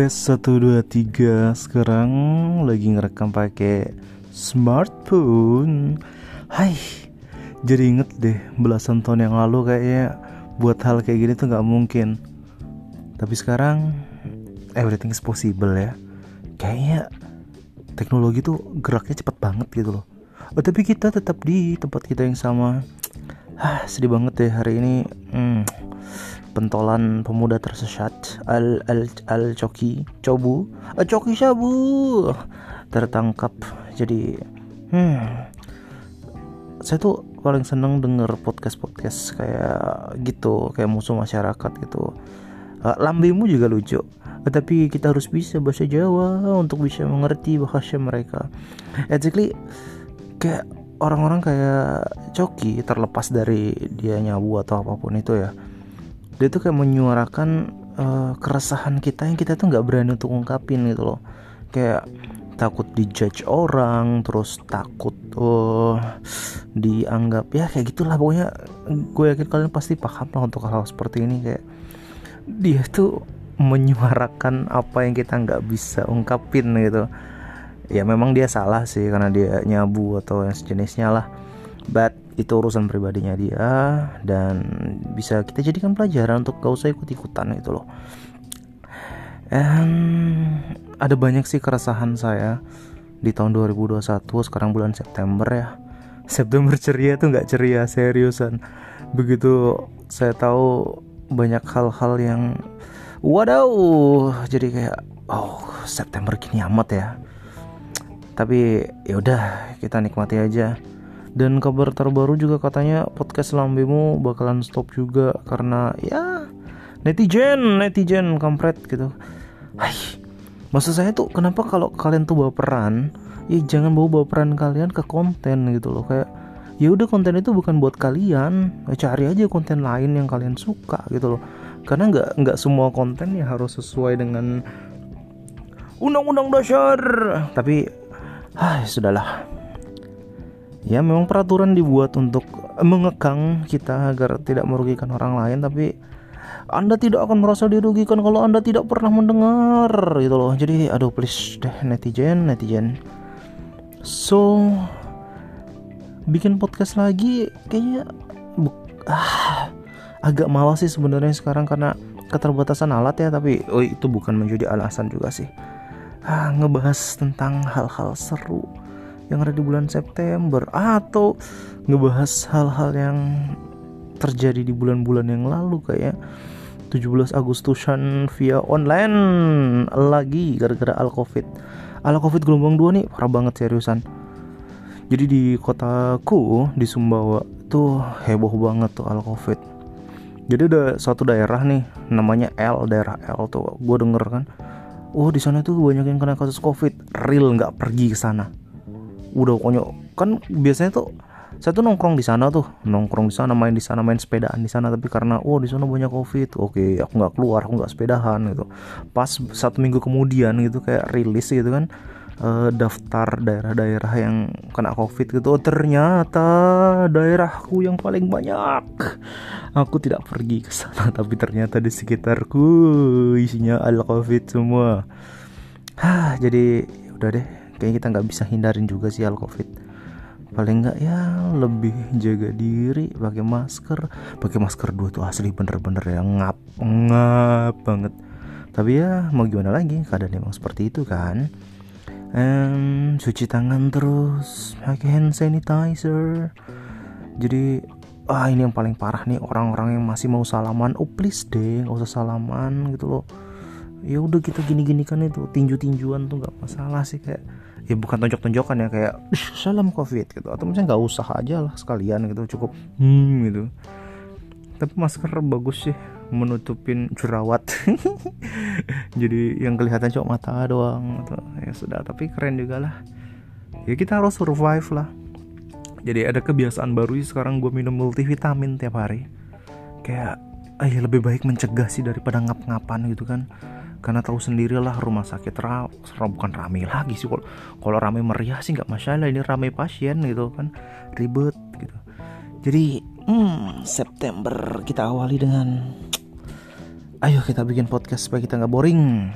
Tes 1 2 3 sekarang lagi ngerekam pakai smartphone. Hai. Jadi inget deh belasan tahun yang lalu kayaknya buat hal kayak gini tuh nggak mungkin. Tapi sekarang everything is possible ya. Kayaknya teknologi tuh geraknya cepet banget gitu loh. Oh, tapi kita tetap di tempat kita yang sama. Ah, sedih banget deh hari ini. Hmm pentolan pemuda tersesat al al al coki cobu. Al coki sabu tertangkap. Jadi hmm. Saya tuh paling seneng denger podcast podcast kayak gitu kayak musuh masyarakat gitu. Uh, lambemu juga lucu. Tapi kita harus bisa bahasa Jawa untuk bisa mengerti bahasa mereka. Exactly kayak orang-orang kayak Coki terlepas dari dia nyabu atau apa pun itu ya dia tuh kayak menyuarakan uh, keresahan kita yang kita tuh nggak berani untuk ungkapin gitu loh. Kayak takut dijudge orang terus takut uh, dianggap ya kayak gitulah. Pokoknya gue yakin kalian pasti paham lah untuk hal, hal seperti ini. Kayak dia tuh menyuarakan apa yang kita nggak bisa ungkapin gitu. Ya memang dia salah sih karena dia nyabu atau yang sejenisnya lah but itu urusan pribadinya dia dan bisa kita jadikan pelajaran untuk gak usah ikut-ikutan gitu loh. And ada banyak sih keresahan saya di tahun 2021 sekarang bulan September ya. September ceria tuh nggak ceria seriusan. Begitu saya tahu banyak hal-hal yang wadaw jadi kayak oh September gini amat ya. Tapi ya udah kita nikmati aja dan kabar terbaru juga katanya podcast Lambemu bakalan stop juga karena ya netizen, netizen kampret gitu. Hai. Maksud saya tuh kenapa kalau kalian tuh baperan, ya jangan bawa baperan kalian ke konten gitu loh kayak ya udah konten itu bukan buat kalian, ya cari aja konten lain yang kalian suka gitu loh. Karena nggak nggak semua konten ya harus sesuai dengan undang-undang dasar. Tapi, ah sudahlah ya memang peraturan dibuat untuk mengekang kita agar tidak merugikan orang lain tapi anda tidak akan merasa dirugikan kalau anda tidak pernah mendengar gitu loh. Jadi aduh please deh netizen netizen. So bikin podcast lagi kayaknya ah, agak malas sih sebenarnya sekarang karena keterbatasan alat ya tapi oh itu bukan menjadi alasan juga sih. Ah, ngebahas tentang hal-hal seru yang ada di bulan September atau ngebahas hal-hal yang terjadi di bulan-bulan yang lalu kayak 17 Agustusan via online lagi gara-gara al covid al covid gelombang 2 nih parah banget seriusan. Jadi di kotaku di Sumbawa tuh heboh banget tuh al covid jadi ada satu daerah nih namanya L daerah L tuh gue denger kan oh di sana tuh banyak yang kena kasus covid real nggak pergi ke sana udah konyol. Kan biasanya tuh saya tuh nongkrong di sana tuh. Nongkrong di sana main di sana main sepedaan di sana. Tapi karena oh di sana banyak covid. Oke aku nggak keluar aku nggak sepedahan gitu. Pas satu minggu kemudian gitu kayak rilis gitu kan uh, daftar daerah-daerah yang kena covid gitu oh, ternyata daerahku yang paling banyak. Aku tidak pergi ke sana tapi ternyata di sekitarku isinya al covid semua. Hah, jadi udah deh kayaknya kita nggak bisa hindarin juga sih al covid. Paling nggak ya lebih jaga diri pakai masker. Pakai masker dua tuh asli bener-bener ya ngap ngap banget. Tapi ya mau gimana lagi? Keadaan emang seperti itu kan? Um, cuci tangan terus pakai hand sanitizer. Jadi ah ini yang paling parah nih orang-orang yang masih mau salaman. Oh please deh nggak usah salaman gitu loh ya udah kita gini-gini kan itu tinju-tinjuan tuh nggak masalah sih kayak ya bukan tonjok-tonjokan ya kayak salam covid gitu. Atau misalnya nggak usah aja lah sekalian gitu cukup hmm gitu. Tapi masker bagus sih menutupin jerawat. Jadi yang kelihatan cuma mata doang atau ya sudah tapi keren juga lah. Ya kita harus survive lah. Jadi ada kebiasaan baru sih sekarang gue minum multivitamin tiap hari. Kayak ah ya lebih baik mencegah sih daripada ngap-ngapan gitu kan karena tahu sendirilah rumah sakit ra, bukan rame lagi sih. Kalau kalau rame meriah sih nggak masalah. Ini rame pasien gitu kan ribet gitu. Jadi hmm, September kita awali dengan ayo kita bikin podcast supaya kita nggak boring